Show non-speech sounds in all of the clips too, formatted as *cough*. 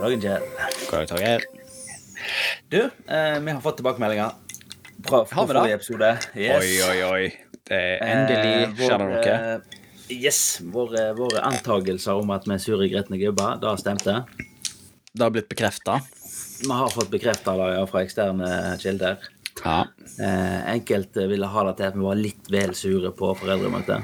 God dagen, Kjell. God dag, Torgeir. Du, eh, vi har fått tilbakemeldinger fra, forrige episode. Yes. Oi, oi, oi. Det er Eh, endelig skjer det noe. eh, Yes. Våre, våre antagelser om at vi er sure, gretne gubber, det stemte. Det har blitt bekrefta. Vi har fått bekrefta det ja, fra eksterne kilder. Ja. Eh, enkelte ville ha det til at vi var litt vel sure på foreldremøtet.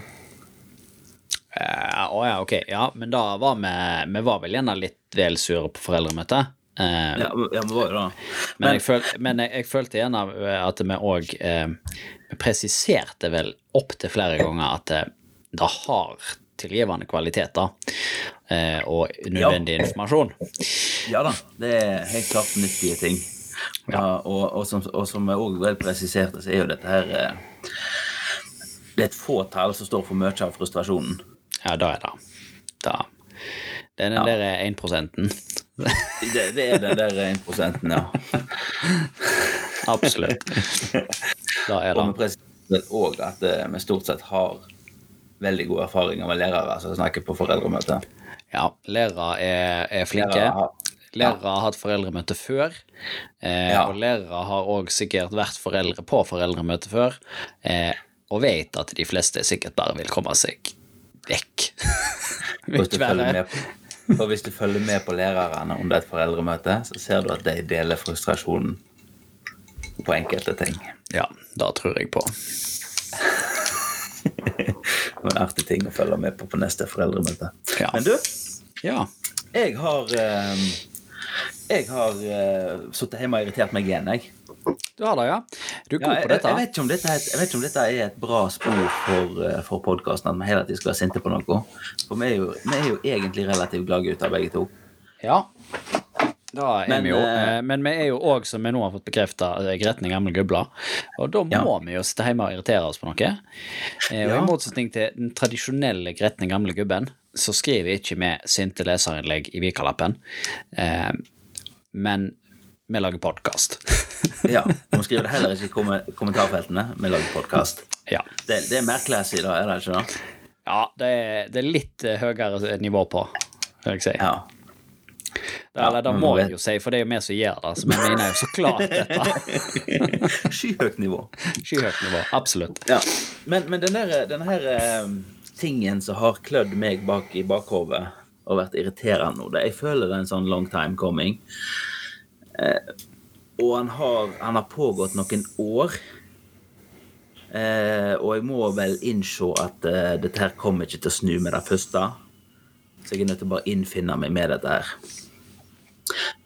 Eh, Å ja, ok. Ja, men da var vi Vi var vel gjerne litt vel sure på foreldremøtet. Eh, Ja, ja, var jo det. Men, jeg, føl, men jeg, jeg følte gjerne at vi òg eh, presiserte vel opptil flere ganger at det, det har tilgivende kvaliteter eh, og nødvendig informasjon. Ja da, det er helt klart nyttige ting. Ja, og, og, som, og som jeg òg vel presiserte, så er jo dette her eh, Det er et fåtall som står for mye av frustrasjonen. Ja, da er det. Da. Det er den Ja. der 1 prosenten. *laughs* Det, det er den der 1% ja. *laughs* Absolutt. Da er Og med det. òg at eh, vi stort sett har veldig gode erfaringer med lærere som snakker på foreldremøte. Ja, lærere er, er flinke. Lærere har- Lærere har hatt foreldremøte før, eh, Ja. og lærere har òg sikkert vært foreldre på foreldremøte før, eh, og vet at de fleste sikkert bare vil komme seg vekk. Vil ikke være- med på, og hvis du følger med på lærerne under et foreldremøte, så ser du at de deler frustrasjonen på enkelte ting. Ja, da tror jeg på. *laughs* Det var en artig ting å følge med på på neste foreldremøte. Ja. Men du, Ja. jeg har eh, Jeg har uh, sittet hjemme og irritert meg igjen, jeg. Du har det, ja? Du er Ja, god jeg, på dette. jeg, vet ikke om dette ikke om dette er et bra spor for, uh, for podkasten, at vi hele tiden skal være sinte på noe. For vi er jo, vi er jo egentlig relativt gladgutter, begge to. Ja. Da er Men, vi jo. eh, eh, Men vi er jo òg, som vi nå har fått bekrefta, gretne gamle gubler. Og da Ja. må vi jo sitte hjemme og irritere oss på noe. Eh, Og Ja. i motsetning til den tradisjonelle gretne gamle gubben, så skriver ikke vi sinte leserinnlegg i Vikalappen. Eh, men vi lager podkast. *laughs* Ja, nå skriver det heller ikke i kom kommentarfeltene. Vi lager podkast. ja. Det, det er merkelesing, da, er det ikke det? ja det, er, det er litt uh, høyere nivå på, vil jeg si. Ja. Det- Eller det må jeg jo si, for det er jo vi som gjør det. Så vi mener jo så klart *laughs* dette. Skyhøyt nivå. Skyhøyt nivå. Absolutt. Ja. Men, men den der, denne her eh, tingen som har klødd meg bak i bakhovet og vært irriterende nå, jeg føler det er en sånn long time coming. Eh, og han har, han har pågått noen år. Eh, og jeg må vel innse at eh, dette her kommer ikke til å snu med det første. Så jeg er nødt til å bare innfinne meg med dette her.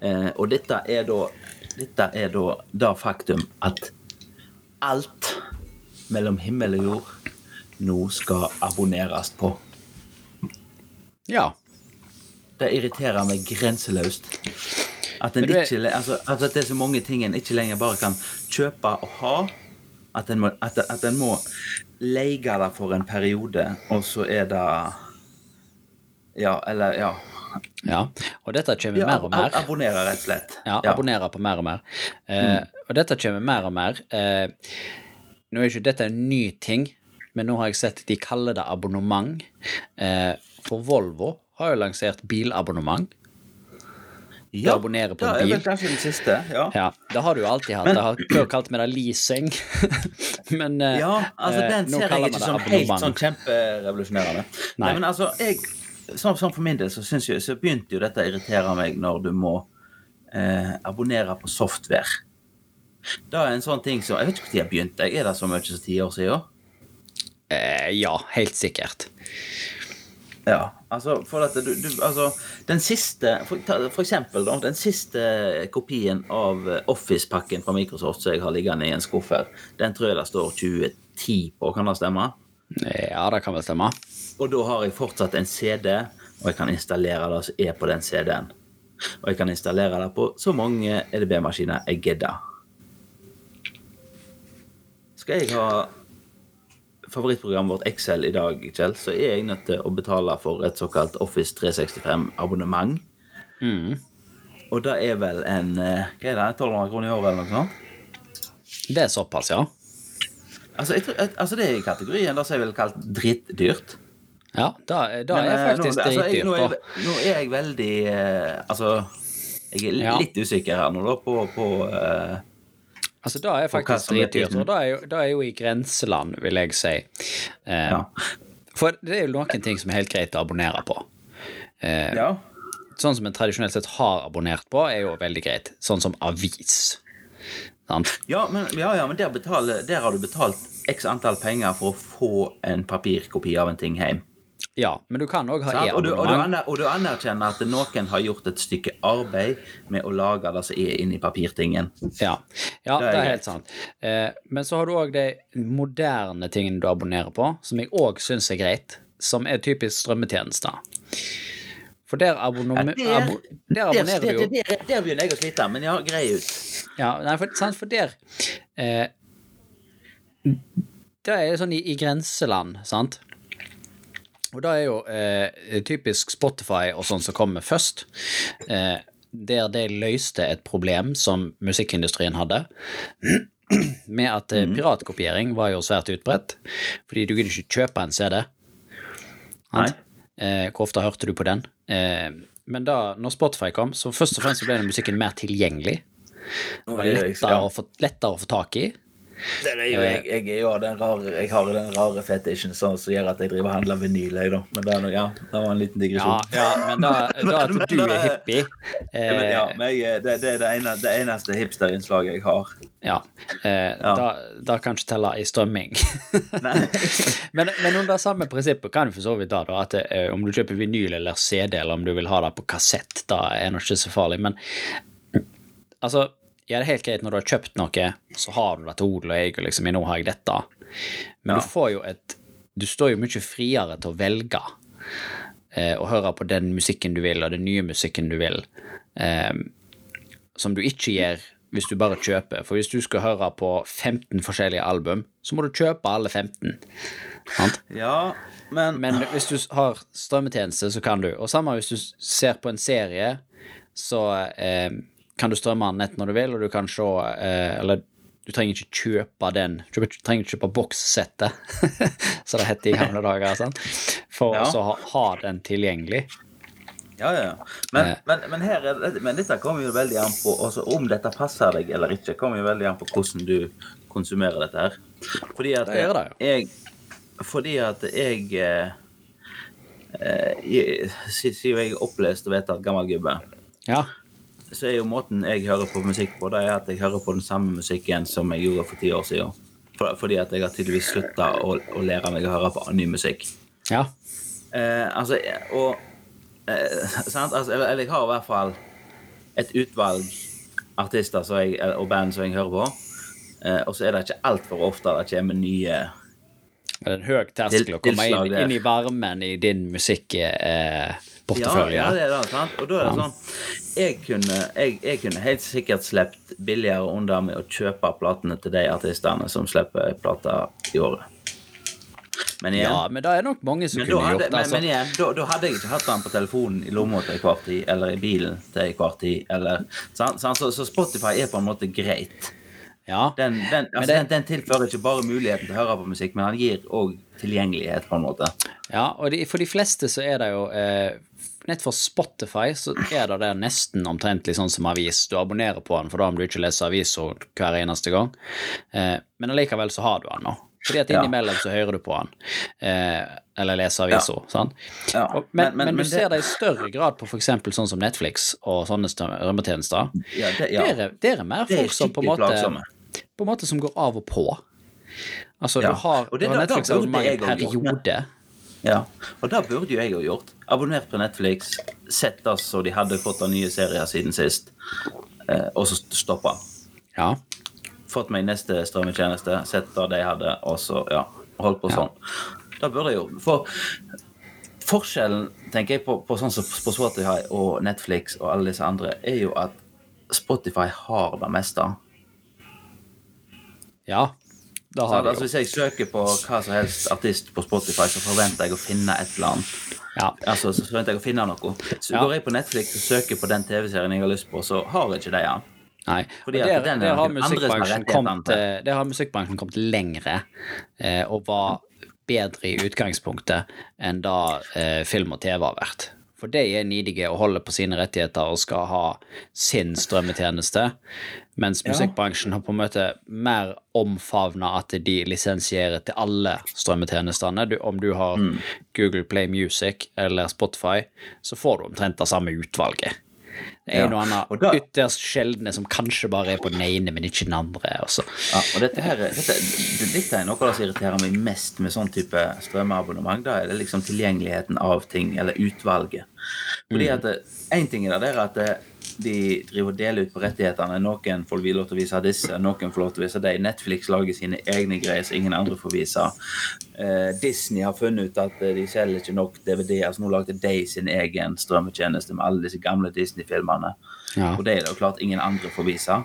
Eh, og dette er da Dette er da det faktum at alt mellom himmel og jord nå skal abonneres på. Ja. Det irriterer meg grenseløst. At, ikke, altså, altså at det er så mange ting en ikke lenger bare kan kjøpe og ha. At en må, at, at en må leie det for en periode, og så er det Ja, eller ja. Ja, og dette kommer ja mer og mer. ab- Abonnere, rett og slett. Ja, abonnerer på mer og mer. Eh, Og dette kommer mer og mer. Eh, nå er ikke dette en ny ting, men nå har jeg sett de kaller det abonnement. Eh, for Volvo har jo lansert bilabonnement. Ja, abonnerer på en bil. Ja, kanskje den siste. Ja. Ja, det har du jo alltid hatt. Men- Jeg har før kalt meg det leasing. *laughs* men eh, Ja, altså eh, den nå ser jeg ikke som helt sånn kjemperevolusjonerende. Nei. Nei, men altså, jeg, sånn, sånn for min del så, jeg, så begynte jo dette å irritere meg når du må eh, abonnere på software. Det er en sånn ting som Jeg vet ikke når jeg begynte. Er det så mye som ti år siden? Eh, ja, helt sikkert. Ja, altså for at du, du Altså, den siste for, for eksempel, da. Den siste kopien av Office-pakken fra Microsoft som jeg har liggende i en skuff her, den tror jeg det står 2010 på. Kan det stemme? Ja, det kan vel stemme. Og da har jeg fortsatt en CD, og jeg kan installere det som er på den CD-en. Og jeg kan installere det på så mange EDB-maskiner jeg gidder. Skal jeg ha favorittprogrammet vårt Excel i dag, Kjell, så er jeg nødt til å betale for et såkalt Office 365-abonnement. Mm. Og det er vel en eh, Hva er det? 1200 kroner i året eller noe sånt? Det er såpass, ja. Altså, jeg altså det er i kategorien det som jeg vel kalt drittdyrt. Ja, da, da Men, er eh, faktisk nå, altså, jeg, nå, er, nå er jeg veldig eh, Altså Jeg er Ja. litt usikker her nå, da, på, på eh, Altså, da er faktisk er og da da er jo i grenseland, vil jeg si. Eh, Ja. For det er jo noen ting som er helt greit å abonnere på. Eh, Ja. Sånn som en tradisjonelt sett har abonnert på, er jo veldig greit. Sånn som avis. Sant? Ja, men, ja, ja, men der, betaler, der har du betalt x antall penger for å få en papirkopi av en ting hjem. Ja, men du kan òg ha Sant? Og, du, og, du e-abonnement. aner, og du anerkjenner at noen har gjort et stykke arbeid med å lage det som er inni papirtingen. Ja, ja Det det er er helt sant. Eh, men så har du òg de moderne tingene du abonnerer på, som jeg òg syns er greit, som er typisk strømmetjenester. For der, abonnom- Ja, der- abo der Der, abonnerer du der, jo der, der begynner jeg å slite, men ja, grei ut. Ja, nei, for, sant, for der eh, Det er sånn i, i grenseland, sant? Og da er jo eh, typisk Spotify og sånn som kommer først. Eh, der det løste et problem som musikkindustrien hadde. *clears throat* Med at eh, piratkopiering var jo svært utbredt. Fordi du kunne ikke kjøpe en CD. Nei. Eh, hvor ofte hørte du på den? Eh, men da når Spotify kom, så først og fremst ble den musikken mer tilgjengelig. Det var lettere, å få, lettere å få tak i. Det er jo, jeg, jeg, er jo den rare, jeg har den rare fetisjen som gjør at jeg driver og handler vinyl. Jeg, da. Men det, er noe- ja, det var en liten digresjon. ja men da, da at du er hippie Ja, men, ja, eh, men jeg, det, det er det, ene, det eneste hipsterinnslaget jeg har. ja, eh, Da, da kan ikke telle i strømming. *laughs* *laughs* Men, men under samme prinsippet kan du for så vidt da, da at eh, om du kjøper vinyl eller CD, eller om du vil ha det på kassett, da er det ikke så farlig. Men altså, ja, det er helt greit når du har kjøpt noe, så har du det til odel og eie, liksom, nå har jeg dette. Men Ja. du får jo et Du står jo mye friere til å velge eh, og høre på den musikken du vil, og den nye musikken du vil, eh, som du ikke gjør hvis du bare kjøper. For hvis du skal høre på 15 forskjellige album, så må du kjøpe alle 15. Sant? Ja, men, Men hvis du har strømmetjeneste, så kan du. Og samme hvis du ser på en serie, så eh, kan du strømme den nett når du vil, og du kan se eh, Eller du trenger ikke kjøpe den. Du trenger ikke kjøpe bokssettet, *laughs* som det het i gamle dager, sånn, for Ja. å ha, ha den tilgjengelig. Ja, ja. Men, Eh. men, men, her er, men dette kommer jo veldig an på også Om dette passer deg eller ikke, kommer jo veldig an på hvordan du konsumerer dette her. Fordi at Det det jeg Fordi at jeg eh, eh, Siden jeg opplest og vedtatt gammel gubbe, Ja. Så er jo måten jeg hører på musikk på, det er at jeg hører på den samme musikken som jeg gjorde for ti år siden. For, fordi at jeg har tydeligvis slutta å, å lære meg å høre på ny musikk. ja. Eh, altså, og eh, *laughs* sant? Altså, eller, jeg har i hvert fall et utvalg artister jeg, og band som jeg hører på. Eh, og så er det ikke altfor ofte det kommer nye Det er en høy terskel å komme inn, inn i varmen i din ja, musikkportefølje. ja, det er det, sant? Og da er det sånn jeg kunne, jeg, jeg kunne helt sikkert sluppet billigere unna med å kjøpe platene til de artistene som slipper plater i året. Men igjen, ja, men det er nok mange som kunne hadde, gjort det. altså. men igjen da, da hadde jeg ikke hatt den på telefonen i lomma til kvart tid, eller i bilen til kvart tid, eller? Sant? Så, så Spotify er på en måte greit. Ja. Den, den, altså, det- den, tilfører ikke bare muligheten til å høre på musikk, men den gir òg tilgjengelighet, på en måte. Ja, og de, for de fleste så er det jo eh, Nett for Spotify så er det der nesten omtrentlig sånn som avis. Du abonnerer på den, for da må du ikke lese aviser hver eneste gang. Eh, men allikevel så har du den nå. Fordi at Ja. innimellom så hører du på den. Eh, eller leser aviser. sant? Ja, Og, men, men- men, men- du ser det- i større grad på f.eks. sånn som Netflix og sånne strømmetjenester. Ja, det, ja. Der, er, der er mer er folk som på en måte plagsomme. På en måte som går av og på. Altså, Ja, du har, og det du har da- da Netflix burde abonnement jeg en gjort, periode. Ja, og det burde jo jeg ha gjort. Abonnert på Netflix, sett det så de hadde fått av nye serier siden sist, eh, og så stoppa. Ja. Fått meg neste strømmetjeneste, sett det de hadde, og så ja, holdt på Ja. sånn. Det burde jeg jo. For forskjellen, tenker jeg, på, på sånn som på Spotify og Netflix og alle disse andre, er jo at Spotify har det meste. Ja, da har så, Altså, hvis jeg søker på hva som helst artist på Spotify, så forventer jeg å finne et eller annet. Ja. Altså, så forventer jeg å finne noe. Så Ja. går jeg på Netflix og søker på den TV-serien jeg har lyst på, så har jeg ikke det Ja. Nei. Fordi der, har musikkbransjen kommet, eh, har musikkbransjen kommet lengre eh, og var bedre i utgangspunktet enn da eh, film og TV har vært. For de er nidige og holder på sine rettigheter og skal ha sin strømmetjeneste. Mens Ja. musikkbransjen har på en måte mer omfavna at de lisensierer til alle strømmetjenestene. Du, om du har Mm. Google Play Music eller Spotify, så får du omtrent det samme utvalget. Det er Ja, noe annet da- ytterst sjeldne som kanskje bare er på den ene, men ikke den andre. Også. Ja, og dette, her, er- dette, dette er noe av det som irriterer meg mest med sånn type strømabonnement. Da er det liksom tilgjengeligheten av ting, eller utvalget. Fordi at Én ting er det er at eh, de driver og deler ut på rettighetene. Noen får lov til å vise disse, noen får lov til å vise dem. Netflix lager sine egne greier som ingen andre får vise. Eh, Disney har funnet ut at eh, de selger ikke nok DVD. altså Nå lagde de sin egen strømmetjeneste med alle disse gamle Disney-filmene. Ja. Og det er det jo klart ingen andre får vise.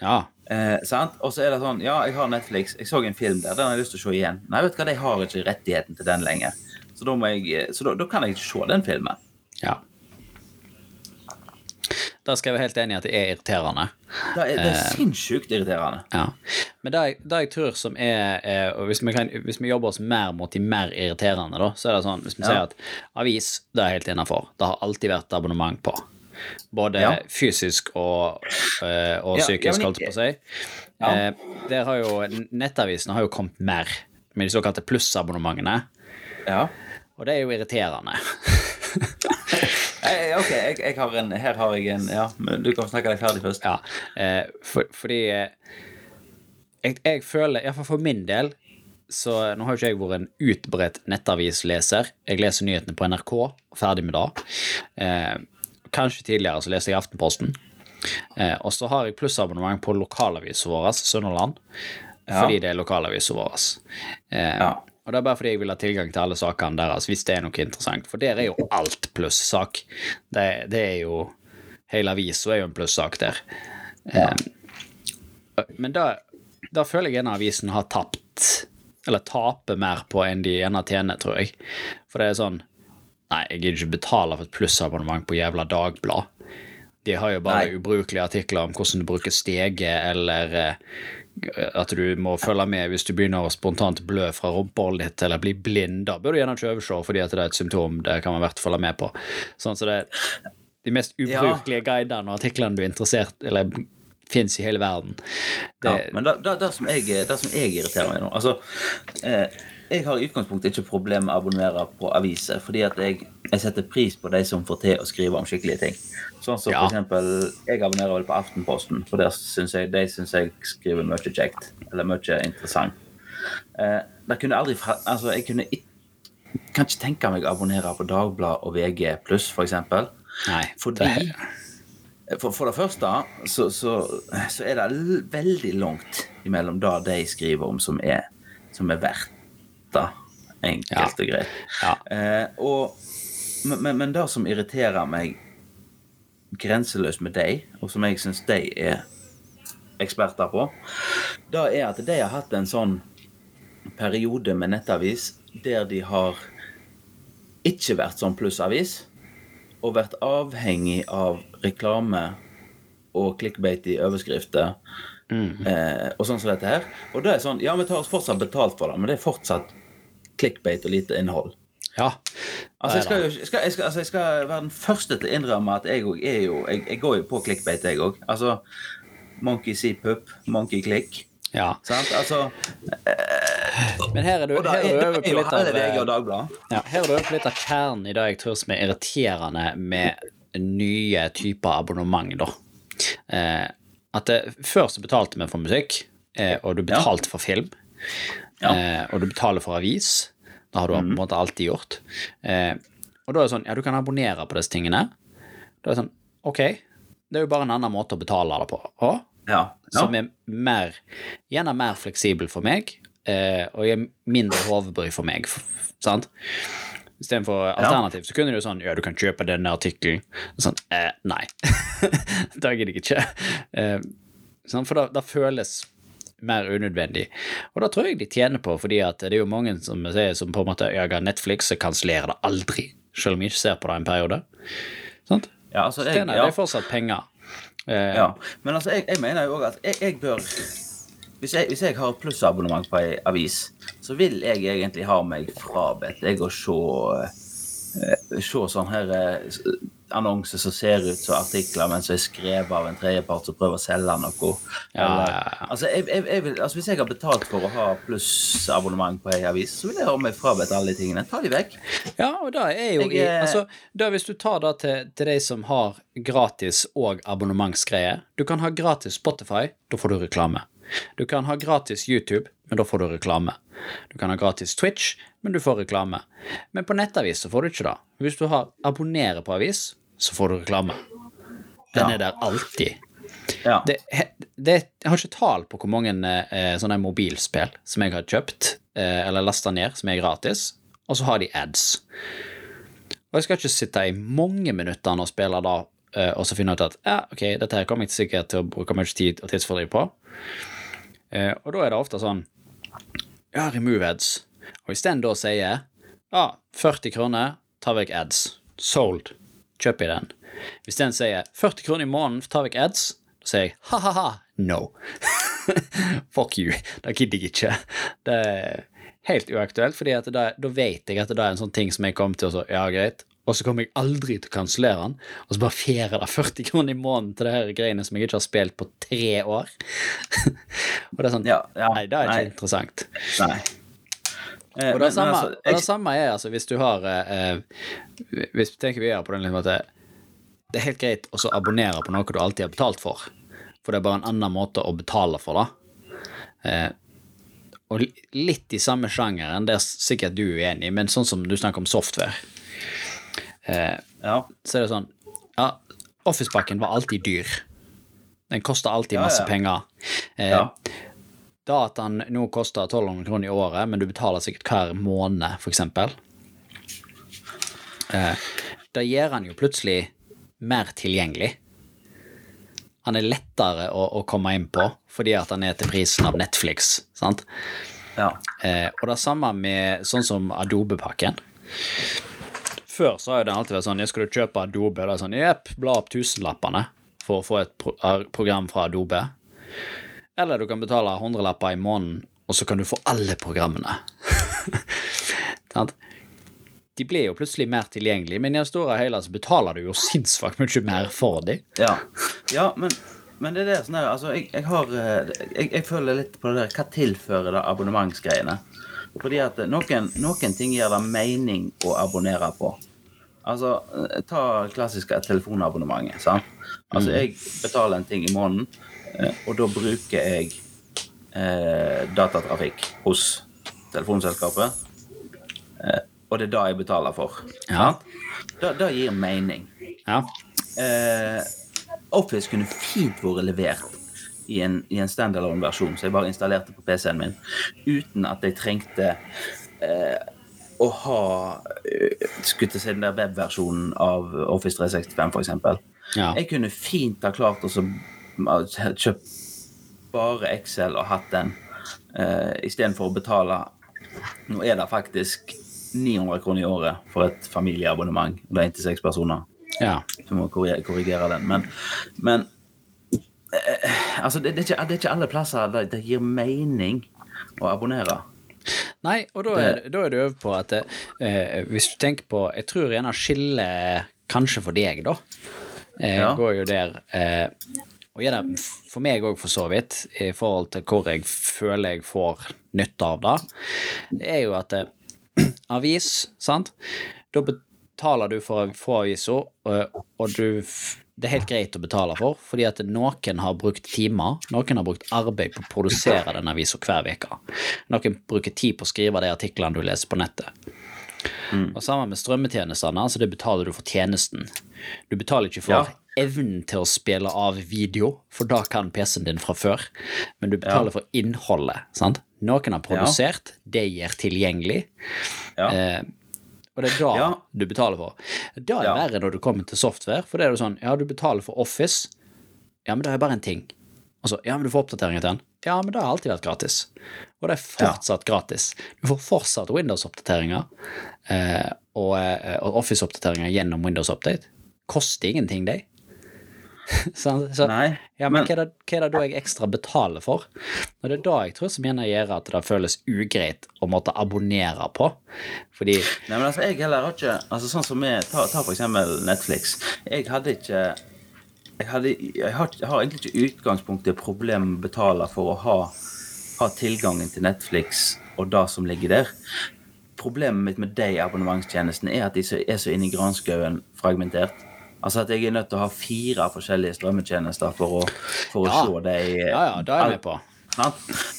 Ja. Eh, sant? Og så er det sånn Ja, jeg har Netflix. Jeg så en film der. Den har jeg lyst til å se igjen. Nei, vet du hva, de har ikke rettigheten til den lenger. Så da, jeg, eh, så da, da kan jeg ikke se den filmen. ja. Da skal jeg være helt enig i at det er irriterende. Det er, det Eh. er sinnssykt irriterende. Ja. Men det jeg, det jeg tror som er, er og hvis vi, kan, hvis vi jobber oss mer mot de mer irriterende, da, så er det sånn Hvis vi Ja. sier at avis, det er helt innafor. Det har alltid vært abonnement på. Både Ja. fysisk og, eh, og psykisk, holdt jeg på å si. Ja. Eh, der har jo, Nettavisene har jo kommet mer med de såkalte plussabonnementene, Ja. og det er jo irriterende. *laughs* *laughs* Ok, jeg, jeg har en Her har jeg en Ja, men du kan snakke deg ferdig først. Ja, eh, for, fordi eh, jeg, jeg føler, iallfall for min del så Nå har jo ikke jeg vært en utbredt nettavisleser. Jeg leser nyhetene på NRK, ferdig med det. Eh, kanskje tidligere så leste jeg Aftenposten. Eh, og så har jeg plussabonnement på lokalavisen vår, Sunnhordland, Ja. fordi det er lokalavisen vår. Eh, Ja. Og det er bare fordi jeg vil ha tilgang til alle sakene deres hvis det er noe interessant. For der er jo alt plussak. Det, det er jo Hele avisa er jo en plussak der. Ja. Eh, men da, da føler jeg gjerne avisen har tapt, eller taper mer på enn de gjerne tjener, tror jeg. For det er sånn Nei, jeg gidder ikke betale for et plussabonnement på jævla Dagblad. De har jo bare Nei. ubrukelige artikler om hvordan du bruker steget, eller eh, at du må følge med hvis du begynner å spontant blø fra rumpeholdet ditt, eller bli blind. Da bør du gjerne ikke overse, fordi det er et symptom det kan man verdt å følge med på. Sånn så det er de mest ubrukelige guidene og artiklene du er interessert eller fins i hele verden. Det, Ja, men det, det, det, som jeg, det som jeg irriterer meg nå Altså, eh, jeg har i utgangspunktet ikke problem med å abonnere på aviser, fordi at jeg, jeg setter pris på de som får til å skrive om skikkelige ting. Sånn som Ja. for eksempel Jeg abonnerer vel på Aftenposten, for der synes jeg, de syns jeg skriver mye kjekt. Eller mye interessant. Eh, kunne aldri Altså, jeg kunne ikke kan ikke tenke meg å abonnere på Dagbladet og VG pluss, for eksempel. nei, Fordi det, for, for det første så, så, så er det veldig langt imellom det de skriver om som er, som er verdt det. Enkelt og greit. Ja. Eh, og, men, men, men det som irriterer meg grenseløst med deg, og som jeg syns de er eksperter på, det er at de har hatt en sånn periode med nettavis der de har ikke vært sånn plussavis, og vært avhengig av reklame og clickbait i overskrifter eh, og sånn som dette her. Og det er sånn, ja, vi tar oss fortsatt betalt for det, men det er fortsatt clickbait og lite innhold. Ja. Altså, jeg skal, jo, skal, jeg skal, altså, jeg skal være den første til å innrømme at jeg òg er jo jeg, jeg går jo på clickbait, jeg òg. Altså monkey see pup, monkey click. ja. Sant? Altså, Men her er du, er, er over er på litt av eh, ja, Her er du over på litt av kjernen i det jeg tror som er irriterende med nye typer abonnement, da. Eh, at det, før så betalte vi for musikk, eh, og du betalte for film. Ja. Eh, og du betaler for avis. Det har du på en måte alltid gjort. Eh, og da er det sånn, ja, du kan abonnere på disse tingene. Da er det sånn, ok, det er jo bare en annen måte å betale det på. Å? Ja. ja. som er mer, gjerne mer fleksibel for meg, eh, og gir mindre hodebry for meg. sant? Istedenfor alternativ så kunne du jo sånn Ja, du kan kjøpe denne artikkelen. Sånn, eh, nei. *laughs* det gidder jeg ikke. Eh, sånn, for da, da føles mer unødvendig. Og da tror jeg de tjener på, fordi det er jo mange som, sier, som på en måte jeg har Netflix og kansellerer det aldri, selv om jeg ikke ser på det en periode. Sant? ja, altså, jeg, Tjener ja. de fortsatt penger. Eh, Ja, men altså, jeg, jeg mener jo òg at jeg, jeg bør hvis jeg, hvis jeg har plussabonnement på ei avis, så vil jeg egentlig ha meg frabedt jeg å se eh, se sånn her eh, annonser som ser ut som artikler, men som er skrevet av en tredjepart som prøver å selge noe. Ja, Eller- ja, ja. Altså, jeg, jeg, jeg vil, altså, hvis jeg har betalt for å ha plussabonnement på ei avis, så vil jeg ha meg frabedt alle de tingene. Ta de vekk. Ja, og da er jo Jeg, i eh, Altså, da hvis du tar det til, til de som har gratis og abonnementsgreier Du kan ha gratis Spotify, da får du reklame. Du kan ha gratis YouTube, men da får du reklame. Du kan ha gratis Twitch, men du får reklame. Men på nettavis så får du ikke det. Hvis du har abonnerer på avis, så får du reklame. Den Ja. er der alltid. Ja. Det, det, jeg har ikke tall på hvor mange eh, sånne mobilspill som jeg har kjøpt eh, eller lasta ned, som er gratis, og så har de ads. Og jeg skal ikke sitte i mange minutter og spille da, eh, og så finne ut at ja, ok, dette her kommer jeg sikkert til å bruke mye tid og tidsfordriv på. Eh, og da er det ofte sånn ja, remove ads. Og isteden da sier ja, 40 kroner, ta vekk ads. Sold. Kjøp jeg den. Hvis den sier 40 kroner i måneden, ta vekk ads, da sier jeg ha-ha-ha, no. *laughs* Fuck you. Det gidder jeg ikke. Det er helt uaktuelt, fordi da, da vet jeg at det er en sånn ting som jeg kommer til å så, ja, greit, og så kommer jeg aldri til å kansellere den, og så bare fjerder det 40 kroner i måneden til det her greiene som jeg ikke har spilt på tre år. *laughs* og det er sånn, Ja, ja, nei, det er ikke nei. interessant. Nei. Eh, Og det, samme, altså, og det samme er altså hvis du har eh, Hvis du tenker videre på den litt at Det er helt greit å så abonnere på noe du alltid har betalt for. For det er bare en annen måte å betale for det. Eh, og litt i samme sjangeren, det er sikkert du uenig i, men sånn som du snakker om software, eh, Ja. så er det sånn Ja, Office-pakken var alltid dyr. Den kosta alltid Ja, masse ja. penger. Eh, Ja. Da at han nå koster 1200 kroner i året, men du betaler sikkert hver måned, eksempel. Eh, da gjør han jo plutselig mer tilgjengelig. Han er lettere å, å komme inn på fordi at han er til prisen av Netflix. sant? ja. Eh, og det samme med sånn som Adobe-pakken. Før så har jo den alltid vært sånn Jeg skal du kjøpe Adobe? da er sånn, Jepp, bla opp tusenlappene for å få et pro program fra Adobe. Eller du kan betale hundrelapper i måneden, og så kan du få alle programmene. *laughs* De blir jo plutselig mer tilgjengelige, men i det store og hele så betaler du jo sinnssvakt mye mer for dem. Ja, ja men, men det er det sånn der, altså, jeg, jeg har jeg, jeg føler litt på det der Hva tilfører det abonnementsgreiene? Fordi at noen, noen ting gir det mening å abonnere på. Altså, eh, ta klassiske telefonabonnementet, sant? Altså, jeg betaler en ting i måneden, eh, og da bruker jeg eh, datatrafikk hos telefonselskapet. Eh, og det er det jeg betaler for. Ja. det gir mening. Ja. Eh, Office kunne fint vært levert i en, i en standalone-versjon, så jeg bare installerte på PC-en min, uten at jeg trengte eh, å ha skutt til å si den der webversjonen av Office 365, for eksempel. Ja. Jeg kunne fint ha klart å kjøpe kjøpt bare Excel og hatt den, uh, istedenfor å betale Nå er det faktisk 900 kroner i året for et familieabonnement. Det er inntil seks personer. ja. Så må korrigere den. Men, men uh, altså, det, det, er ikke, det er ikke alle plasser det, det gir mening å abonnere. Nei, og da er, da er du over på at eh, hvis du tenker på Jeg tror gjerne skillet kanskje for deg, da, eh, Ja. går jo der eh, Og gjerne for meg òg, for så vidt, i forhold til hvor jeg føler jeg får nytte av det, det er jo at eh, *clears throat* avis, sant Da betaler du for å få avisa, og, og du det er helt greit å betale for, fordi at noen har brukt timer, noen har brukt arbeid på å produsere den avisa hver uke. Noen bruker tid på å skrive de artiklene du leser på nettet. Og sammen med strømmetjenestene, så det betaler du for tjenesten. Du betaler ikke for Ja. evnen til å spille av video, for da kan PC-en din fra før, men du betaler for innholdet. sant? Noen har produsert, det gir tilgjengelig, Ja. Eh, og det er da Ja. du betaler for. Da er Ja. verre når du kommer til software, for det er jo sånn, ja, du betaler for Office, ja, men det er bare en ting. Og så, ja, men du får oppdateringer til den. Ja, men det har alltid vært gratis. Og det er fortsatt gratis. Du får fortsatt Windows-oppdateringer eh, og, eh, og Office-oppdateringer gjennom Windows Update. Koster ingenting, de. *laughs* Sånn, så, Nei, ja, men, men- hva, er det, hva er det da jeg ekstra betaler for? Og det er da jeg tror som gjerne gjør at det føles ugreit å måtte abonnere på. Fordi Nei, men altså, jeg heller har ikke Altså, sånn som vi Ta, ta for eksempel Netflix. Jeg hadde ikke Jeg, hadde, jeg, har, jeg har egentlig ikke utgangspunktet problem med å betale for å ha, ha tilgangen til Netflix og det som ligger der. Problemet mitt med de abonnementstjenestene er at de så, er så inn i granskauen fragmentert. Altså at jeg er nødt til å ha fire forskjellige strømmetjenester for å, for å Ja. se de Ja, ja, det er jeg med på. Ja.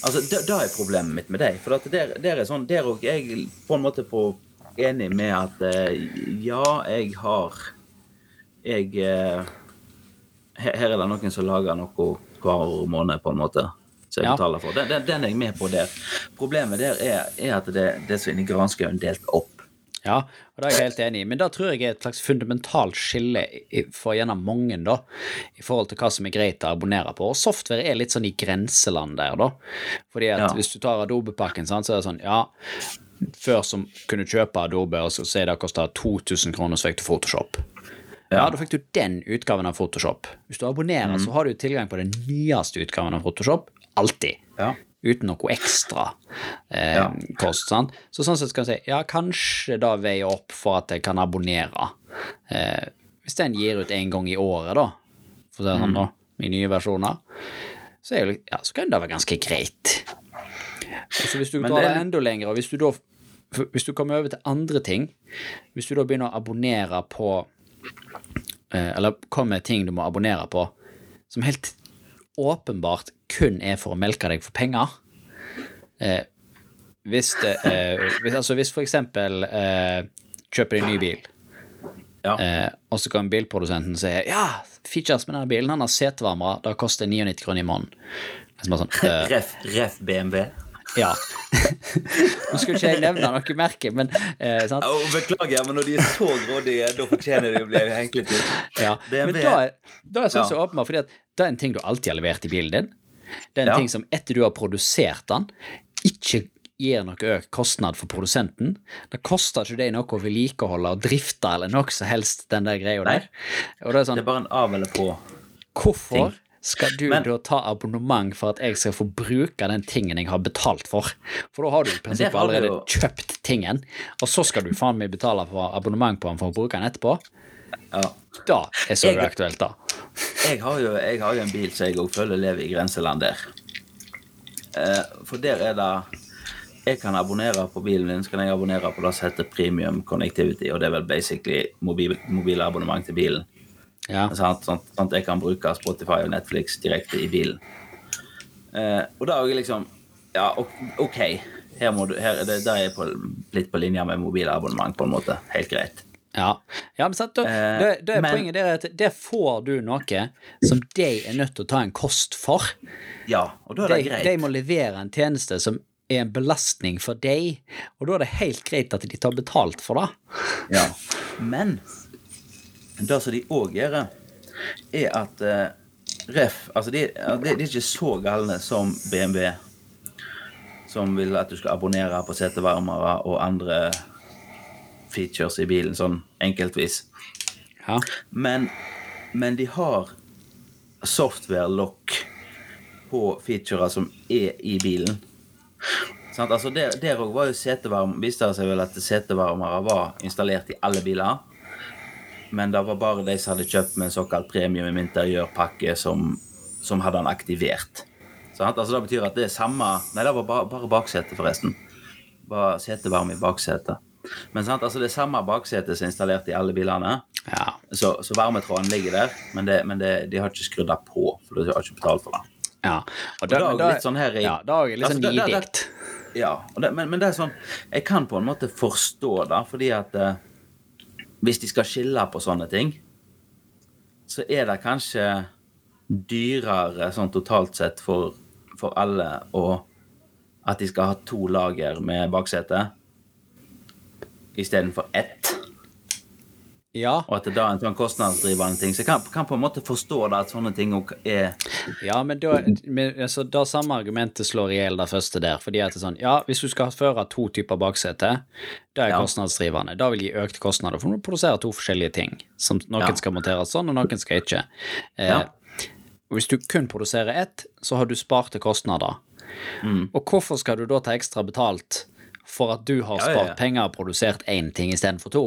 Altså, det, det er problemet mitt med deg. For at der, der er sånn, der og jeg på en måte på enig med at eh, ja, jeg har Jeg eh, her er det noen som lager noe hver måned, på en måte. Som jeg Ja. betaler for. Den, den, den er jeg med på der. Problemet der er, er at det, det er så inni granskauen delt opp. Ja, og det er jeg helt enig i. Men det tror jeg er et slags fundamentalt skille for gjennom mange, da, i forhold til hva som er greit å abonnere på. Og software er litt sånn i grenseland der, da. Fordi at Ja. hvis du tar Adobe-pakken, så er det sånn, ja Før som kunne kjøpe Adobe, og så sier det kosta 2000 kroner, så fikk du Photoshop. Ja, da fikk du den utgaven av Photoshop. Hvis du abonnerer, så har du tilgang på den nyeste utgaven av Photoshop. Alltid Ja. Uten noe ekstra eh, Ja. kost. Sant? Så sånn sett skal jeg si ja, kanskje da veier opp for at jeg kan abonnere. Eh, hvis den gir ut en gang i året, da, for å si det sånn, da, i nye versjoner, så, er jo, ja, så kan det være ganske greit. Altså, hvis du drar det det enda lenger, og hvis du da hvis du kommer over til andre ting, hvis du da begynner å abonnere på eh, Eller kommer ting du må abonnere på, som helt åpenbart kun er for å melke deg for penger eh, Hvis det eh, hvis, Altså hvis for eksempel eh, kjøper en ny bil, Ja. eh, og så kan bilprodusenten si ja, features med denne bilen, han har setevarmere, det koster 99 kroner i måneden. Sånn, eh, *laughs* Ref, ref BMW. Ja. Nå skulle ikke jeg nevne noe merke, men eh, sant? Oh, beklager, men når de er så grådige, da fortjener de å bli hengt ut. Ja, men da, da er sånn Ja. så åpenbart, fordi at det er en ting du alltid har levert i bilen din. Det er en Ja. ting som etter du har produsert den, ikke gir noe økt kostnad for produsenten. Det koster ikke deg noe å vedlikeholde og drifte eller noe som helst, den der greia der. Det er Det sånn, er bare en av eller på. hvorfor ting. Skal du Men- da ta abonnement for at jeg skal få bruke den tingen jeg har betalt for? For da har du i prinsippet allerede jo- kjøpt tingen, og så skal du faen meg betale for abonnement på den for å bruke den etterpå? Ja. Da er så Jeg- uaktuelt, da. Jeg har jo, jeg har jo en bil som jeg òg føler lever i grenseland der. Eh, for der er det Jeg kan abonnere på bilen min, så kan jeg abonnere på det som heter Premium Connectivity, og det er vel basically mobil, mobilabonnement til bilen. Ja. Sånn, Sånn, sånn at jeg kan bruke Spotify og Netflix direkte i bilen. Eh, og da jeg liksom Ja, ok, her må du, her, det, der er jeg på, litt på linje med mobilabonnement, på en måte. Helt greit. Ja, ja men sant, da, Eh, er men- poenget det er at der får du noe som de er nødt til å ta en kost for. Ja, og da er De, det greit. de må levere en tjeneste som er en belastning for deg, og da er det helt greit at de tar betalt for det. Ja. Men det som de òg gjør, er at eh, Ref Altså, de, de, de er ikke så galne som BMW, som vil at du skal abonnere på setevarmere og andre features i bilen, sånn enkeltvis. Ja, Men, men de har software-lock på featurer som er i bilen. Sånn, Altså der, òg var jo setevarm, viste det seg vel at setevarmere var installert i alle biler. Men det var bare de som hadde kjøpt med en såkalt premium interiørpakke, som, som hadde den aktivert. Så Altså Det betyr at det er samme Nei, det var bare, bare baksetet, forresten. Bare setevarme i baksetet. Men sant? Altså det er samme baksetet som er installert i alle bilene. ja, Så, så varmetråden ligger der, men, det, men det, de har ikke skrudd det på, for du har ikke betalt for det. ja. Og det er det er litt sånn her i- Ja, det er litt Altså, sånn det- nidikt. Ja, og men, men det er sånn Jeg kan på en måte forstå det, fordi at eh, hvis de skal skille på sånne ting, så er det kanskje dyrere sånn totalt sett for, for alle å at de skal ha to lager med baksete istedenfor ett. Ja, og at det da er en sånn kostnadsdrivende ting. Så jeg kan, kan på en måte forstå det at sånne ting er ja men da, men, altså, da samme argumentet slår i hjel det første der. Fordi at det er sånn, ja, hvis du skal føre to typer baksete, det er Ja. kostnadsdrivende. Da vil gi økte kostnader, for du produserer to forskjellige ting. Som noen Ja. skal monteres sånn, og noen skal ikke. Eh, Ja. og Hvis du kun produserer ett, så har du sparte kostnader. Mm. Og hvorfor skal du da ta ekstra betalt for at du har Ja, ja, spart ja. penger og produsert én ting istedenfor to?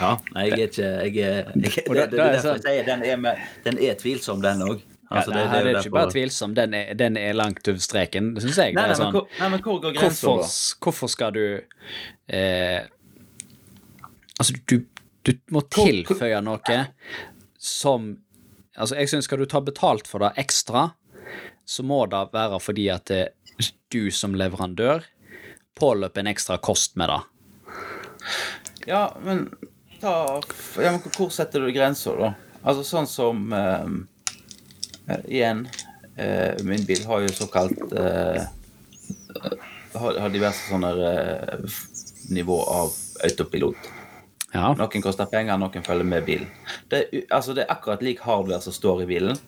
Ja, jeg er ikke jeg er, jeg, det, det, det er er derfor jeg sånn- sier den er, med, den er tvilsom, den òg. Altså, ja, nei, det, er ikke bare tvilsom, den er, den er langt over streken, det syns jeg. Nei, det nei, sånn, hvor, nei, men hvor går grensa, hvorfor, hvorfor skal du eh, Altså, du, du må tilføye noe som Altså, jeg syns skal du ta betalt for det ekstra, så må det være fordi at det, du som leverandør påløper en ekstra kost med det. Ja, men ta ja, men Hvor setter du grensa, da? Altså sånn som eh, eh, Igjen, eh, min bil har jo såkalt eh, har, har diverse sånne eh, nivå av autopilot. Ja. Noen koster penger, noen følger med bilen. Det, altså, det er akkurat lik hardware som står i bilen.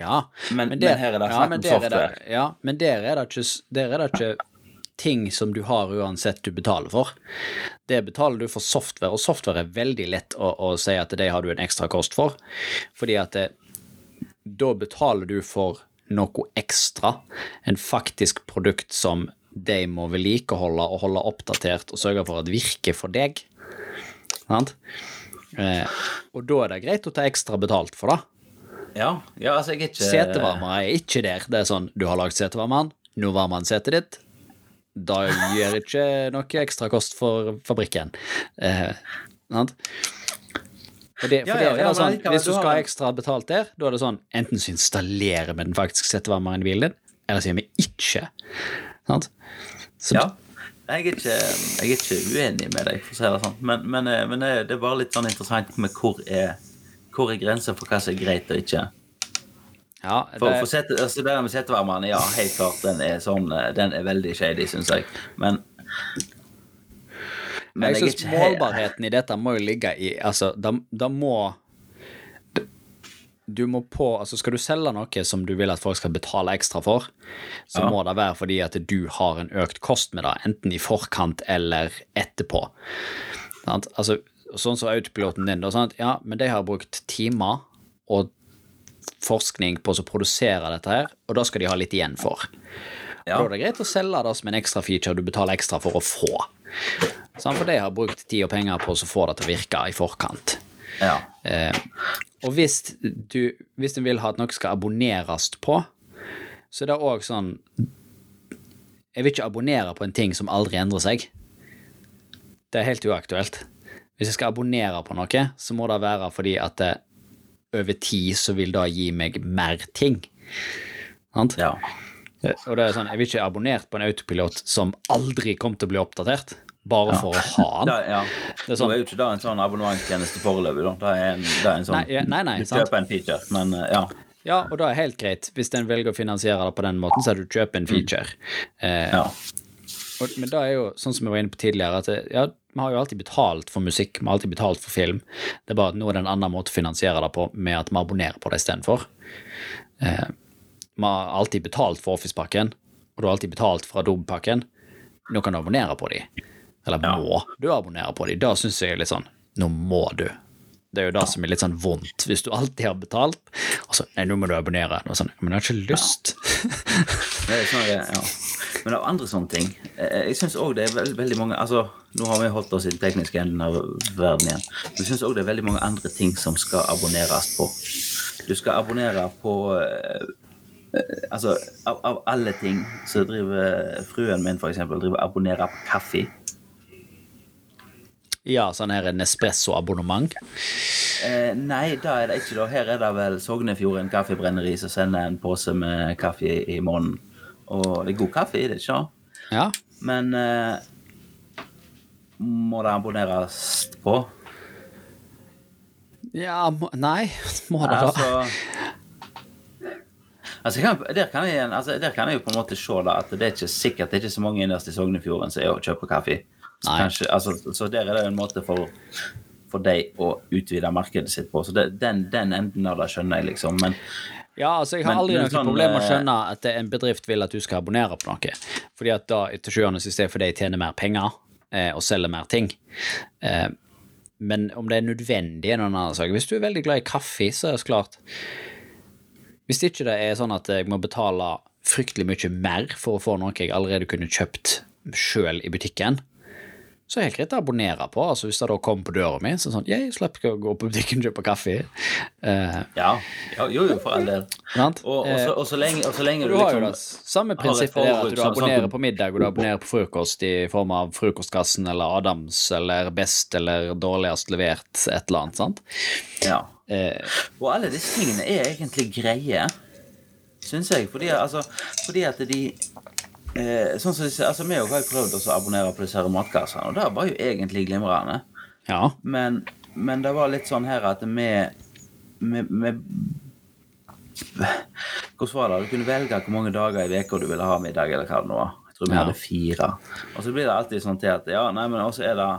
Ja, Men- der- men her er det ja, snakk men om der er det- software. Ja, men der er det ikke, der er det ikke ting som du har uansett du betaler for. Det betaler du for software, og software er veldig lett å, å si at det har du en ekstra kost for, fordi at det, da betaler du for noe ekstra, en faktisk produkt som de må vedlikeholde og holde oppdatert og sørge for at virker for deg. Sant? Eh, og da er det greit å ta ekstra betalt for det. Ja, ja altså, jeg er ikke Setevarmere er ikke der. Det er sånn, du har lagd setevarmeren, nå varmer han setet ditt. Da gjør ikke noe ekstra kost for fabrikken. Eh, sant? For det, for Ja, det er jo sånn, Hvis du skal ha ekstra betalt der, da er det sånn enten så installerer vi den faktiske setevarmeren i bilen din, eller så gjør vi ikke. Sant? Så, Ja. Jeg er, ikke, jeg er ikke uenig med deg, for å si det sånn. Men, men, eh, men eh, det er bare litt sånn interessant med hvor er hvor er grensa for hva som er greit og ikke. Ja, det, for sete, altså det med setevarmeren, ja, helt klart, den er sånn eh, Den er veldig shady, syns jeg. Men Men jeg jeg syns målbarheten i dette må jo ligge i Altså, da, da må du må på, altså Skal du selge noe som du vil at folk skal betale ekstra for, så Ja. må det være fordi at du har en økt kost med det, enten i forkant eller etterpå. Sant? Altså, sånn som autopiloten din, da, sant? ja, men de har brukt timer og forskning på å produsere dette her, og da skal de ha litt igjen for. Ja. Da er det greit å selge det som en ekstra feature du betaler ekstra for å få. Sånn, for de har brukt tid og penger på å få det til å virke i forkant. Ja. Eh, og hvis du hvis du vil ha at noe skal abonneres på, så er det òg sånn Jeg vil ikke abonnere på en ting som aldri endrer seg. Det er helt uaktuelt. Hvis jeg skal abonnere på noe, så må det være fordi at det, over tid så vil det gi meg mer ting. Sant? ja. Og det er sånn, Jeg vil ikke abonnert på en autopilot som aldri kommer til å bli oppdatert, bare for å ha *laughs* Da, den. ja. Det er sånn- er jo ikke det en sånn abonnementstjeneste foreløpig, da. Det er en, det er en sånn Nei, nei, nei, Du sant. kjøper en feature, men eh, ja. Ja, og det er helt greit. Hvis en velger å finansiere det på den måten, så er det å kjøpe en feature. Eh, ja. og, men da er jo, sånn som vi var inne på tidligere, at det, ja, vi har jo alltid betalt for musikk, vi har alltid betalt for film. Det er bare at nå er det en annen måte å finansiere det på, med at vi abonnerer på det istedenfor. Eh, vi har alltid betalt for Office-pakken, og du har alltid betalt for Adobe-pakken. Nå kan du abonnere på de. Eller Ja. må du abonnere på de. Da syns jeg litt sånn Nå må du. Det er jo det som er litt sånn vondt, hvis du alltid har betalt, og så Nei, nå må du abonnere. Og sånn, Men jeg har ikke lyst. Er sånn, ja. Men av andre sånne ting Jeg syns òg det er veld, veldig mange Altså, nå har vi holdt oss i den tekniske enden av verden igjen. Men jeg syns òg det er veldig mange andre ting som skal abonneres på. Du skal abonnere på eh, eh, Altså, av, av alle ting så driver fruen min, for eksempel, driver abonnerer på kaffe. Ja, sånn her Nespresso-abonnement. Eh, nei, da er det ikke da. Her er det vel Sognefjorden kaffebrenneri som sender en pose med kaffe i måneden. Og det er god kaffe i det, ikke sant? Ja. Men eh, må det abonneres på? Ja, må, nei, *laughs* må det da? Altså, altså kan, der, kan jeg, altså der kan jeg jo på en måte se da, at det er ikke sikkert det er ikke så mange innerst i Sognefjorden som er og kjøper kaffe. Så, kanskje, altså, så der er det en måte for, for deg å utvide markedet sitt på. Så det, den, den enden av det skjønner jeg, liksom. Men Ja, altså, jeg har Men- aldri noe sånn, problem med å eh, skjønne at en bedrift vil at du skal abonnere på noe. Fordi at da, til sjuende sist, er fordi de tjener mer penger eh, og selger mer ting. Eh, men om det er nødvendig, er noen annen sak. Hvis du er veldig glad i kaffe, så er det klart Hvis ikke det er sånn at jeg må betale fryktelig mye mer for å få noe jeg allerede kunne kjøpt sjøl i butikken, så er det helt greit å abonnere på. Altså Hvis det da kommer på døra mi, så er det sånn Jeg slipper ikke å gå på butikken og kjøpe kaffe. Uh, ja, ja jo, jo, for all del. Og, og, så, og, så lenge, og så lenge Du du det liksom samme prinsippet er at du abonnerer på middag og du abonnerer på frokost i form av Frokostkassen eller Adams eller Best eller Dårligst levert, et eller annet, sant? Ja. Uh, Og alle disse tingene er egentlig greie, syns jeg. Fordi, altså, fordi at de eh, Sånn som disse, altså Vi har jo prøvd å abonnere på disse her matkassene, og det var jo egentlig glimrende. ja. Men, men det var litt sånn her at vi vi, vi Hvordan var det? Du kunne velge hvor mange dager i uka du ville ha middag, eller hva det nå var. Jeg tror vi Ja. hadde fire. Og så blir det alltid sånn til at ja, nei, men også er det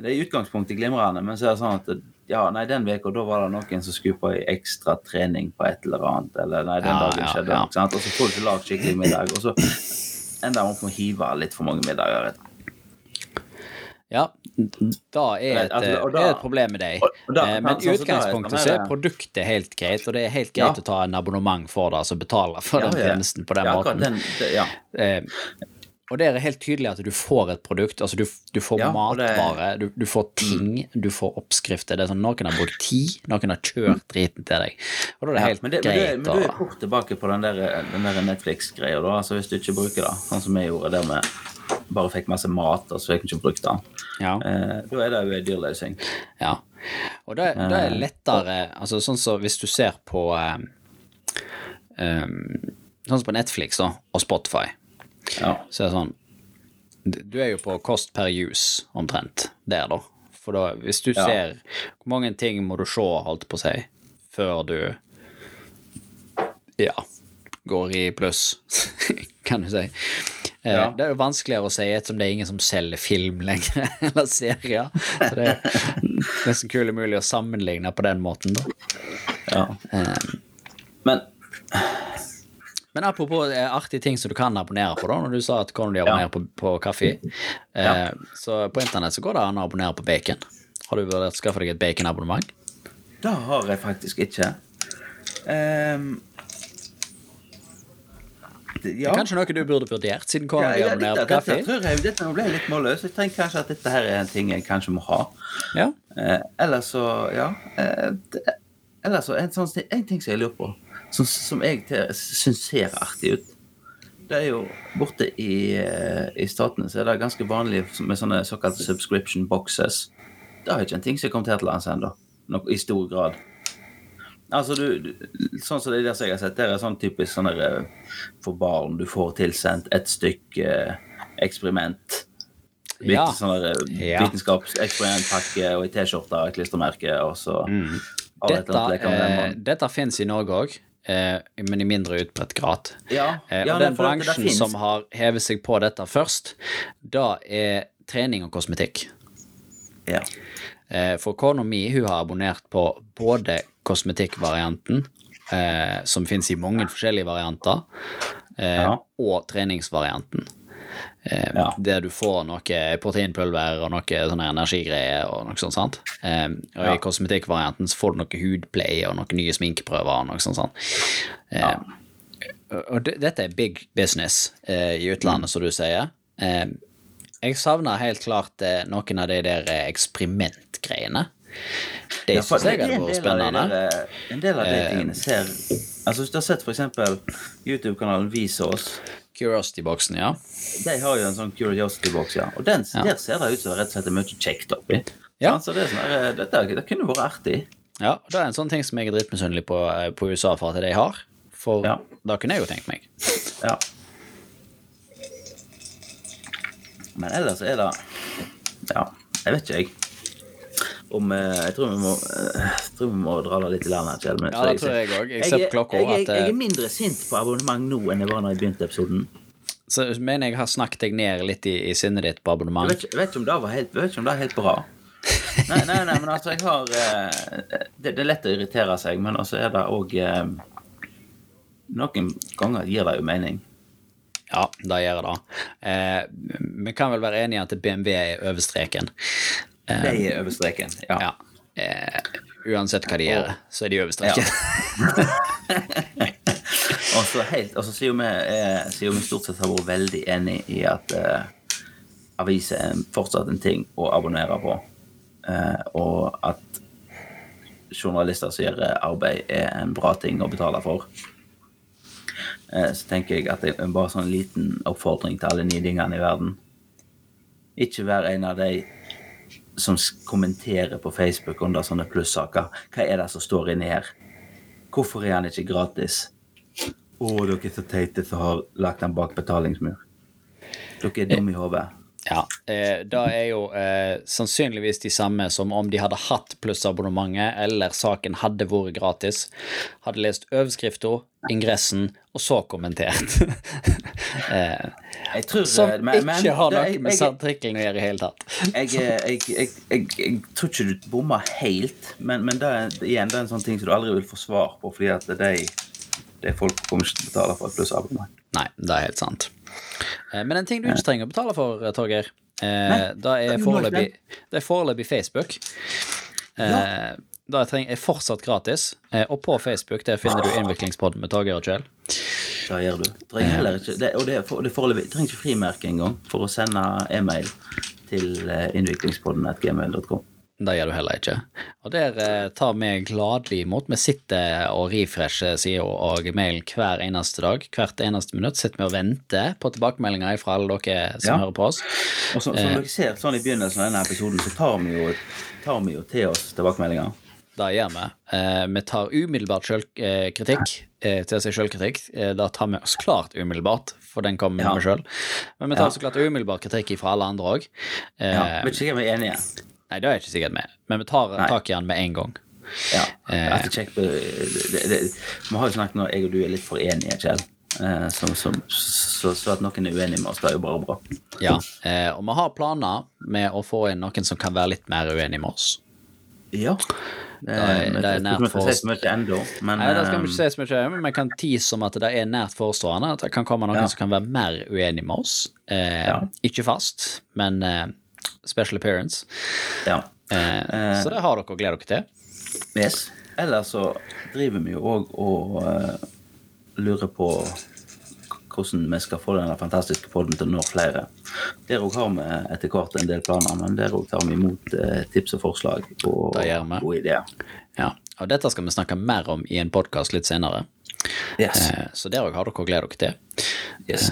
Det er i utgangspunktet glimrende, men så er det sånn at ja, nei, den uka da var det noen som skulle på ekstra trening på et eller annet, eller nei, den Ja, dagen ja, skjedde ja. noe, sant? Og så får du ikke lagd skikkelig middag, og så ender man opp med å hive litt for mange middager. ja. Da er et, Altså, da- er et problem med deg. da- Eh, Men sånn i er utgangspunktet sånn så er produktet helt greit, og det er helt greit Ja. å ta en abonnement for det, altså betale for den tjenesten på den ja, akkurat måten. Den, det, ja. Eh, og det er helt tydelig at du får et produkt. altså Du, du får Ja, matvare, det- du, du får ting, du får oppskrifter. Det er sånn, Noen har brukt tid, noen har kjørt driten til deg. Og da er det Ja, helt men, det, men, du er, greit men du er fort tilbake på den der, der Netflix-greia, da. Altså hvis du ikke bruker det, sånn som vi gjorde, der vi bare fikk masse mat, og så fikk vi ikke brukt den. Ja. Eh, da er det jo en dyrløsning. ja. Og det, det er lettere altså Sånn som hvis du ser på eh, um, Sånn som på Netflix da, og Spotify, Ja. så er sånn Du er jo på cost per use, omtrent, der, da. For da, hvis du Ja. ser Hvor mange ting må du se, holdt på å si, før du Ja, går i pluss, *laughs* kan du si. Eh, Ja. Det er jo vanskeligere å si ettersom det er ingen som selger film lenger, *laughs* eller serier. Så det er nesten kul mulig å sammenligne på den måten, da. ja. Eh, Men Men apropos eh, artige ting som du kan abonnere på, da, når du sa at kan du abonnere på, på kaffe, eh, så på internett så går det an å abonnere på bacon. Har du vurdert å skaffe deg et baconabonnement? det har jeg faktisk ikke. Ehm, det- ja. Kanskje noe du burde vurdert, siden Kåre Ja, ja, abonnerer på kaffe? dette, jeg, dette ble litt målløs. Jeg tenker kanskje at dette her er en ting jeg kanskje må ha. Ja. Eh, eller så, ja eh, det, Eller så en, sånn, en ting som jeg lurer på, som, som jeg syns ser artig ut. Det er jo Borte i, eh, i statene så er det ganske vanlig med sånne såkalte subscription boxes. Det er ikke en ting som er kommet her til lands ennå, i stor grad. Altså, du, Sånn som det der som jeg har sett, det er sånn typisk sånn eh, for barn. Du får tilsendt et stykke eh, eksperiment. Litt Ja. sånn Ja. vitenskapseksperimentpakke og i T-skjorte og et klistremerke, og så Mm. Dette, eh, dette fins i Norge òg, men i mindre utbredt grad. Ja, Eh, ja, og den bransjen som har hevet seg på dette først, da er trening og kosmetikk. Ja. Eh, For kona mi hun har abonnert på både kosmetikkvarianten, eh, som finnes i mange forskjellige varianter, eh, og treningsvarianten. Eh, Ja. Der du får noe proteinpulver og noe sånne energigreier og noe sånt. sant? Eh, og Ja. i kosmetikkvarianten så får du noe hudpleie og noen nye sminkeprøver og noe sånt. sant? Eh, og dette er big business eh, i utlandet, som du sier. Eh, jeg savner helt klart eh, noen av de der eksperimentgreiene. Det Ja, syns jeg hadde vært spennende. En del av de Eh, tingene ser Altså Hvis du har sett eksempel YouTube-kanalen Visos, Curiosity-boksen, ja. de har jo en sånn Curiosity-boks, ja. Og den, Ja. der ser det ut som det rett og slett er mye kjekt oppi. Ja. Så det, er sånn, det, eh, det kunne vært artig. ja. Og det er en sånn ting som jeg er dritmisunnelig på, eh, på USA for at de har. For Ja. da kunne jeg jo tenkt meg. Ja. Men ellers er det Ja, jeg vet ikke, jeg. Om eh, Jeg tror må, eh, jeg tror vi må dra det litt i land her, Kjell. Ja, det tror jeg òg. Jeg jeg, jeg, jeg eh, er mindre sint på abonnement nå enn jeg var da jeg begynte episoden. Så mener jeg har snakket deg ned litt i, i sinnet ditt på abonnement. vet, jeg vet ikke om det var helt, vet ikke om det er helt bra. *laughs* Nei, nei, nei, men altså, jeg har det, det er lett å irritere seg, men altså er det òg Noen ganger gir det jo mening. Ja, det gjør det. Eh, vi kan vel være enige i at BMW er over streken. Eh, Det er over streken. Ja. ja. Eh, uansett hva de gjør, så er de over streken. *laughs* Og så helt, og så sier vi, eh, vi stort sett har vært veldig enig i at eh, aviser er fortsatt en ting å abonnere på, eh, og at journalister som gjør arbeid, er en bra ting å betale for, eh, så tenker jeg at det er bare sånn liten oppfordring til alle nidingene i verden. Ikke vær en av de som kommenterer på Facebook under sånne plussaker. Hva er det som står inni her? Hvorfor er han ikke gratis? Å, dere er så teite som har lagt den bak betalingsmur. Dere er dumme i hodet. Ja, eh, det er jo eh, sannsynligvis de samme som om de hadde hatt plussabonnementet, eller saken hadde vært gratis, hadde lest overskrifta, ingressen, og så kommentert. *laughs* eh, tror som eh, men- men ikke har det- noe jeg- med jeg- å gjøre i hele tatt. *laughs* jeg, jeg, jeg, jeg, tror ikke du bommer helt, men, men det er, igjen, det er en sånn ting som du aldri vil få svar på, fordi at er de folk kommer ikke til å betale for et plussabonnement. Nei, det er helt sant. Eh, Men en ting du ikke trenger å betale for, eh, Torgeir, eh, det er foreløpig det Facebook. Eh, Det trenger, er fortsatt gratis, eh, og på Facebook der finner du Innviklingspodden med Torgeir og Kjell. Det gjør du. Trenger heller ikke, det, og det for, det foreløpig, trenger ikke frimerke engang for å sende e-mail til eh, innviklingspodden.gmail.com. Det gjør du heller ikke. Og der eh, tar vi gladelig imot. Vi sitter og refresher sida og mailen hver eneste dag. Hvert eneste minutt sitter vi og venter på tilbakemeldinger fra alle dere som Ja. hører på oss. Og så, som dere ser sånn i begynnelsen av denne episoden, så tar vi jo, tar vi jo til oss tilbakemeldinger. Det gjør vi. Eh, vi tar umiddelbart sjølkritikk. Eh, til å si sjølkritikk. Da det tar vi oss klart umiddelbart, for den kommer Ja. vi sjøl. Men vi tar Ja. så klart umiddelbart kritikk fra alle andre òg. Eh, Ja, vet ikke om vi er enige. nei, det er jeg ikke sikkert med, men vi tar Nei. tak i den med en gang. Ja. Eh. Kjekk på, det, det, vi har jo snakket nå, jeg og du er litt for enige, Kjell. Eh, som, som, så, så at noen er uenig med oss, det er jo bare bra. Ja, eh, og vi har planer med å få inn noen som kan være litt mer uenig med oss. Ja. Det er- det er nært for for oss. oss. Si så mye ennå, Nei, det skal vi eh, ikke si så mye om, men vi kan tease om at det er nært forestående. At det kan komme noen Ja. som kan være mer uenig med oss. Eh, Ja. Ikke fast, men eh, special appearance. ja. Eh, så det har dere å glede dere til. Yes. Eller så driver vi jo òg og uh, lurer på hvordan vi skal få denne fantastiske podden til å nå flere. Der òg har vi etter hvert en del planer, men der òg tar vi imot eh, tips og forslag og gode ideer. Ja, og dette skal vi snakke mer om i en podkast litt senere. Yes. Eh, så der òg har dere å glede dere til. yes.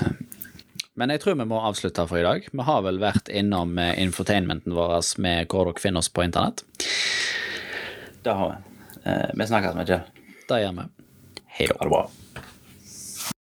Men jeg tror vi må avslutte for i dag. Vi har vel vært innom eh, infotainmenten vår med hvor dere finner oss på internett. Det har vi. Eh, vi snakkes med Kjell. Det gjør vi. Hei da. Ha det bra.